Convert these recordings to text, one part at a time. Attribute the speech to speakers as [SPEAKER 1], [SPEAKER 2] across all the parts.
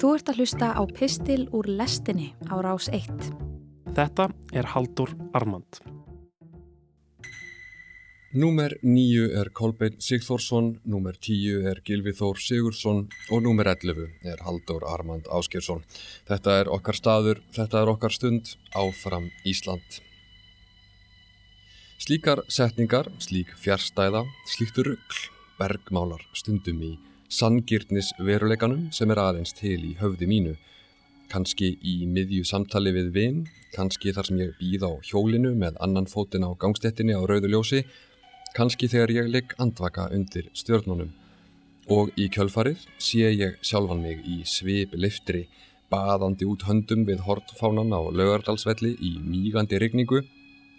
[SPEAKER 1] Þú ert að hlusta á Pistil úr lestinni á rás 1.
[SPEAKER 2] Þetta er Haldur Armand.
[SPEAKER 3] Númer 9 er Kolbeinn Sigþórsson, númer 10 er Gilvi Þór Sigursson og númer 11 er Haldur Armand Áskjörsson. Þetta er okkar staður, þetta er okkar stund, áfram Ísland. Slíkar setningar, slík fjärstæða, slíktu ruggl, bergmálar stundum í sangirtnis veruleikanum sem er aðeins til í höfði mínu. Kanski í miðju samtali við vinn, kannski þar sem ég býð á hjólinu með annan fótin á gangstettinni á rauðu ljósi, kannski þegar ég ligg andvaka undir stjörnunum. Og í kjölfarið sé ég sjálfan mig í svip liftri, baðandi út höndum við hortfánan á lögardalsvelli í mýgandi rigningu,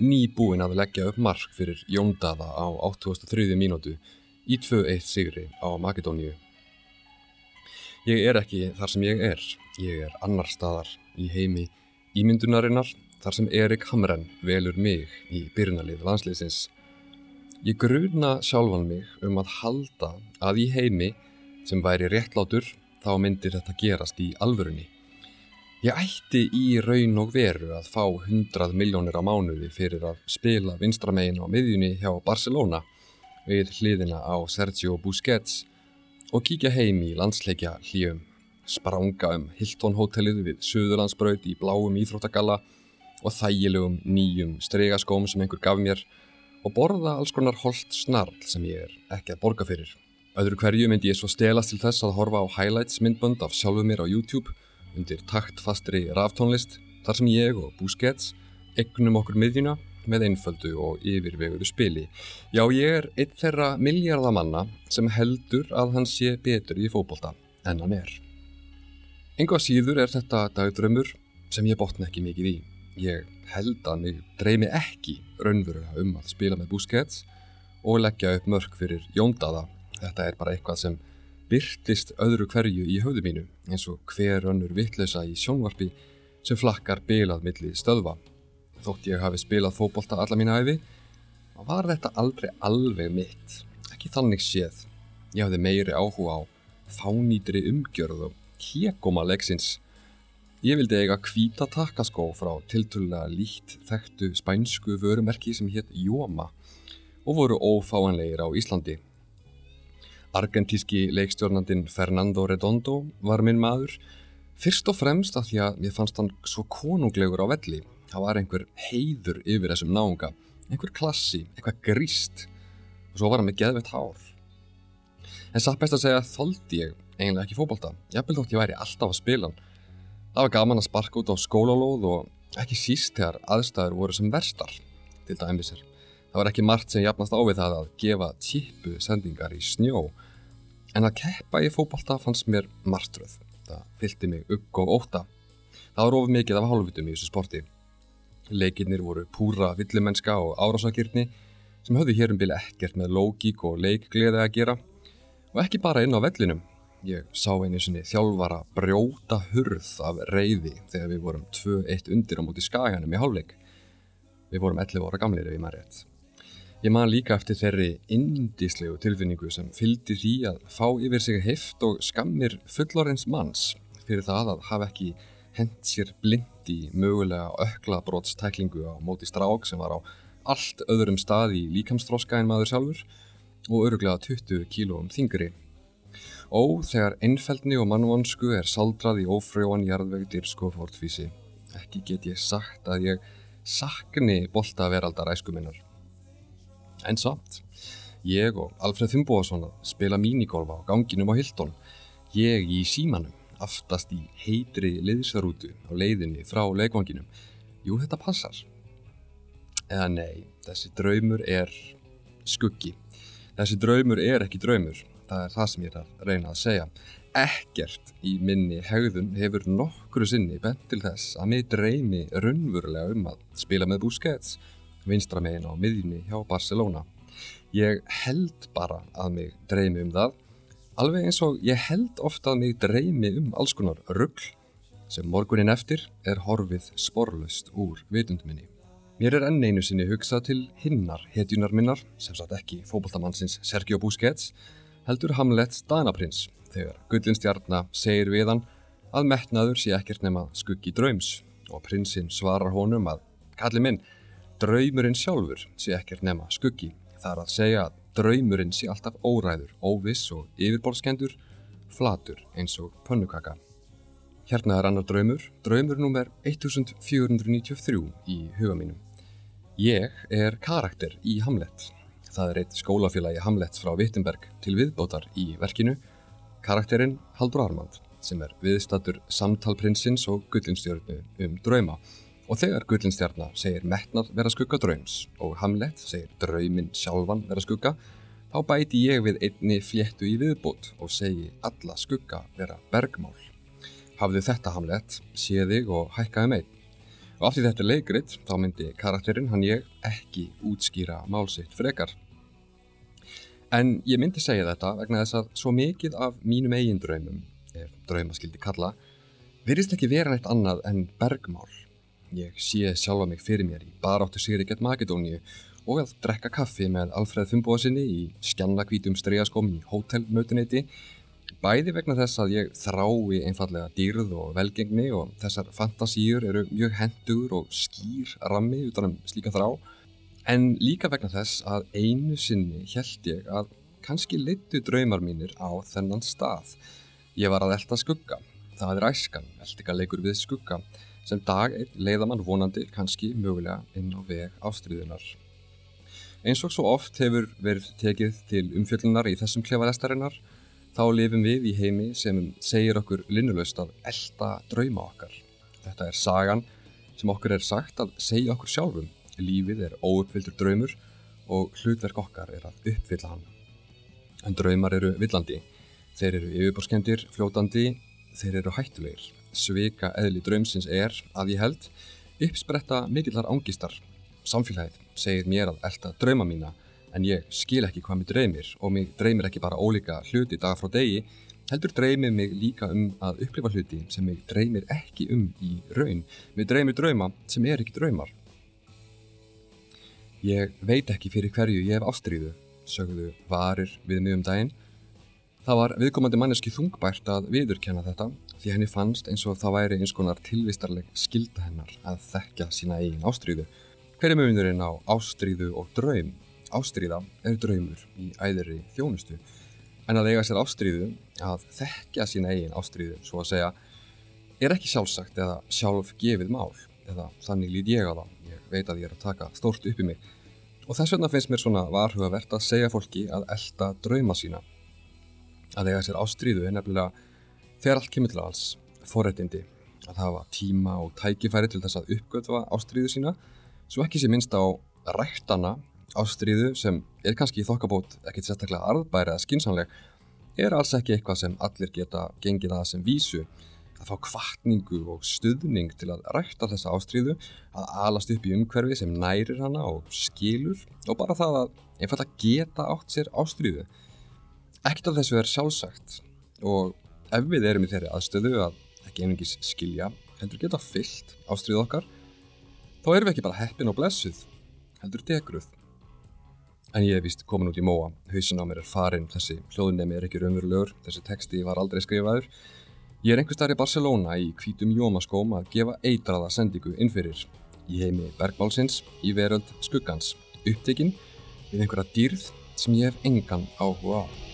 [SPEAKER 3] nýbúin að leggja upp mark fyrir Jóndaða á 83. mínútu í 2-1 sigri á Makedóníu. Ég er ekki þar sem ég er, ég er annar staðar í heimi ímyndunarinnar þar sem Erik Hamren velur mig í byrjunalið landsliðsins. Ég gruna sjálfan mig um að halda að í heimi sem væri réttlátur þá myndir þetta gerast í alvörunni. Ég ætti í raun og veru að fá 100 miljónir á mánuði fyrir að spila vinstramegin á miðjunni hjá Barcelona við hliðina á Sergio Busquets og kíkja heim í landsleikja hljöfum, spranga um Hilton hótelið við Suðurlandsbraut í bláum íþróttagalla og þægilegum nýjum stregaskóm sem einhver gaf mér og borða alls konar holdt snarl sem ég er ekki að borga fyrir. Öðru hverju myndi ég svo stelast til þess að horfa á highlights myndbönd af sjálfu mér á YouTube undir taktfastri raftónlist þar sem ég og Busquets egnum okkur miðjuna með einföldu og yfirveguðu spili. Já, ég er eitt þeirra miljardamanna sem heldur að hann sé betur í fókbólta en hann er. Enga síður er þetta dagdrömmur sem ég botna ekki mikið í. Ég held að mig dreymi ekki raunverulega um að spila með Busquets og leggja upp mörg fyrir Jóndaða. Þetta er bara eitthvað sem byrtist öðru hverju í höfðu mínu eins og hver önnur vittlösa í sjónvarpi sem flakkar bilað milli stöðva. Þótt ég hafi spilað fókbólta alla mína æfi, var þetta aldrei alveg mitt. Ekki þannig séð. Ég hafði meiri áhuga á fánýtri umgjörð og hégóma leiksins. Ég vildi eiga hvíta takkaskó frá tilturlega líkt þekktu spænsku vörumerki sem hétt Jóma og voru ófáanlegir á Íslandi. Argentíski leikstjórnandin Fernando Redondo var minn maður, fyrst og fremst af því að mér fannst hann svo konunglegur á velli. Það var einhver heiður yfir þessum náunga, einhver klassi, eitthvað gríst og svo var hann með geðveitt hár. En satt best að segja þóldi ég eiginlega ekki fókbalta, jafnvel þótt ég væri alltaf að spila hann. Það var gaman að sparka út á skólalóð og ekki síst þegar aðstæður voru sem verstar, til dæmisir. Það var ekki margt sem jafnast á við það að gefa típu sendingar í snjó, en að keppa í fókbalta fannst mér martröð. Það fylgti mig ugg og óta. Það var ofið mikið af hálfutum í þessu sporti. Leikinnir voru púra villimenska og árásakirni sem höfðu hér um bíl ekkert með lógík og leikgleði að gera og ekki bara inn á vellinum. Ég sá einu sinni þjálfara brjóta hurð af reyði þegar við vorum 2-1 undir á móti skaganum í hálfleik. Við vorum 11 ára gamlir ef ég maður rétt. Ég man líka eftir þeirri indislegu tilfinningu sem fylgdi því að fá yfir sig heift og skammir fullorins manns fyrir það að hafa ekki hent sér blind í mögulega ökla brottstæklingu á móti strák sem var á allt öðrum stað í líkamstróska en maður sjálfur og öruglega 20 kílóum þingri. Ó, þegar einfeldni og mannvonsku er saldrað í ófrjóan jarðveg dyrsko fórtfísi. Ekki get ég sagt að ég sakni bolta veraldar æskuminnar. En samt, ég og Alfred Þimboðsson spila mínigolfa á ganginum á Hildón, ég í símanum, aftast í heitri liðsarútu á leiðinni frá leikvanginum. Jú, þetta passar. Eða nei, þessi draumur er skuggi. Þessi draumur er ekki draumur, það er það sem ég er að reyna að segja. Ekkert í minni hegðun hefur nokkru sinni bent til þess að mig dreymi raunverulega um að spila með Busquets vinstramegin á miðjunni hjá Barcelona. Ég held bara að mig dreymi um það, alveg eins og ég held ofta að mig dreymi um alls konar ruggl sem morgunin eftir er horfið sporlust úr vitundminni. Mér er enn einu sinni hugsað til hinnar hetjunar minnar, sem satt ekki fókbaltamannsins Sergio Busquets, heldur Hamlets Danaprins, þegar Gullinstjarnar segir við hann að metnaður sé ekkert nema skuggi draums og prinsinn svarar honum að kalli minn, draumurinn sjálfur sé ekkert nema skuggi. Það er að segja að draumurinn sé alltaf óræður, óviss og yfirborðskendur, flatur eins og pönnukaka. Hérna er annar draumur, draumur nummer 1493 í huga mínum. Ég er karakter í Hamlet. Það er eitt skólafélagi Hamlet frá Wittenberg til viðbótar í verkinu. Karakterinn Haldur Armand sem er viðstatur samtalprinsins og gullinstjörnu um drauma. Og þegar gullinstjarna segir metnað vera skugga draums og Hamlet segir draumin sjálfan vera skugga, þá bæti ég við einni fléttu í viðbót og segi alla skugga vera bergmál. Hafðu þetta Hamlet, sé þig og hækkaði meið. Og af því þetta er leikrit, þá myndi karakterinn hann ég ekki útskýra málsitt frekar. En ég myndi segja þetta vegna þess að svo mikið af mínum eigin draumum, ef drauma skildi kalla, virðist ekki vera neitt annað en bergmál. Ég sé sjálfa mig fyrir mér í baráttu sigri gett Makedóníu og að drekka kaffi með Alfred Þumbóðsynni í skjannakvítum streyjaskóm í hótelmötuneyti bæði vegna þess að ég þrái einfallega dýrð og velgengni og þessar fantasíur eru mjög hendur og skýr rammi utanum slíka þrá en líka vegna þess að einu sinni held ég að kannski leittu draumar mínir á þennan stað. Ég var að elda skugga, það er æskan, eldika leikur við skugga sem dag einn leiða mann vonandi kannski mögulega inn á veg ástriðunar. Eins og svo oft hefur verið tekið til umfjöllunar í þessum klefaðestarinnar, þá lifum við í heimi sem segir okkur linnulöst að elda drauma okkar. Þetta er sagan sem okkur er sagt að segja okkur sjálfum. Lífið er óuppfyldur draumur og hlutverk okkar er að uppfylla hann. En draumar eru villandi. Þeir eru yfirborskendir, fljótandi, þeir eru hættulegir svika eðli draumsins er, að ég held, uppspretta mikillar ángistar. Samfélagið segir mér að elda drauma mína en ég skil ekki hvað mér dreymir og mér dreymir ekki bara ólíka hluti dag frá degi, heldur dreymir mig líka um að upplifa hluti sem mér dreymir ekki um í raun. Mér dreymir drauma sem er ekki draumar. Ég veit ekki fyrir hverju ég hef ástríðu, sögðu varir við mig um daginn. Það var viðkomandi manneski þungbært að viðurkenna þetta því henni fannst eins og það væri eins konar tilvistarleg skilda hennar að þekka sína eigin ástríðu. Hver er mögundurinn á ástríðu og draum? Ástríða er draumur í æðri þjónustu, en að eiga sér ástríðu, að þekka sína eigin ástríðu, svo að segja, er ekki sjálfsagt eða sjálf gefið mál, eða þannig lít ég á það, ég veit að ég er að taka stórt upp í mig. Og þess vegna finnst mér svona varhugavert að segja fólki að elda drauma sína. Að eiga sér ástríðu er nefnilega Þegar allt kemur til alls, forrættindi að hafa tíma og tækifæri til þess að uppgötva ástríðu sína svo ekki sé minnst á rættana ástríðu sem er kannski í þokkabót ekkert sérstaklega arðbæri eða skinsanleg er alls ekki eitthvað sem allir geta gengið að sem vísu. Að fá kvartningu og stuðning til að rætta þessa ástríðu að alast upp í umhverfi sem nærir hana og skilur og bara það að einfallega geta átt sér ástríðu ekkert af þessu er sjálfsagt. Og ef við erum í þeirri aðstöðu að ekki einungis skilja heldur geta fyllt ástrið okkar þá erum við ekki bara heppin og blessuð heldur dekruð. En ég hef vist komin út í móa. Hausin á mér er farin, þessi hljóðnemi er ekki raunverulegur. Þessi texti var aldrei skrifaður. Ég er einhver starf í Barcelona í kvítum jómaskóm að gefa eitraða sendingu innfyrir í heimi bergbálsins í veröld skuggans. Upptekinn við einhverja dýrð sem ég hef engan áhuga á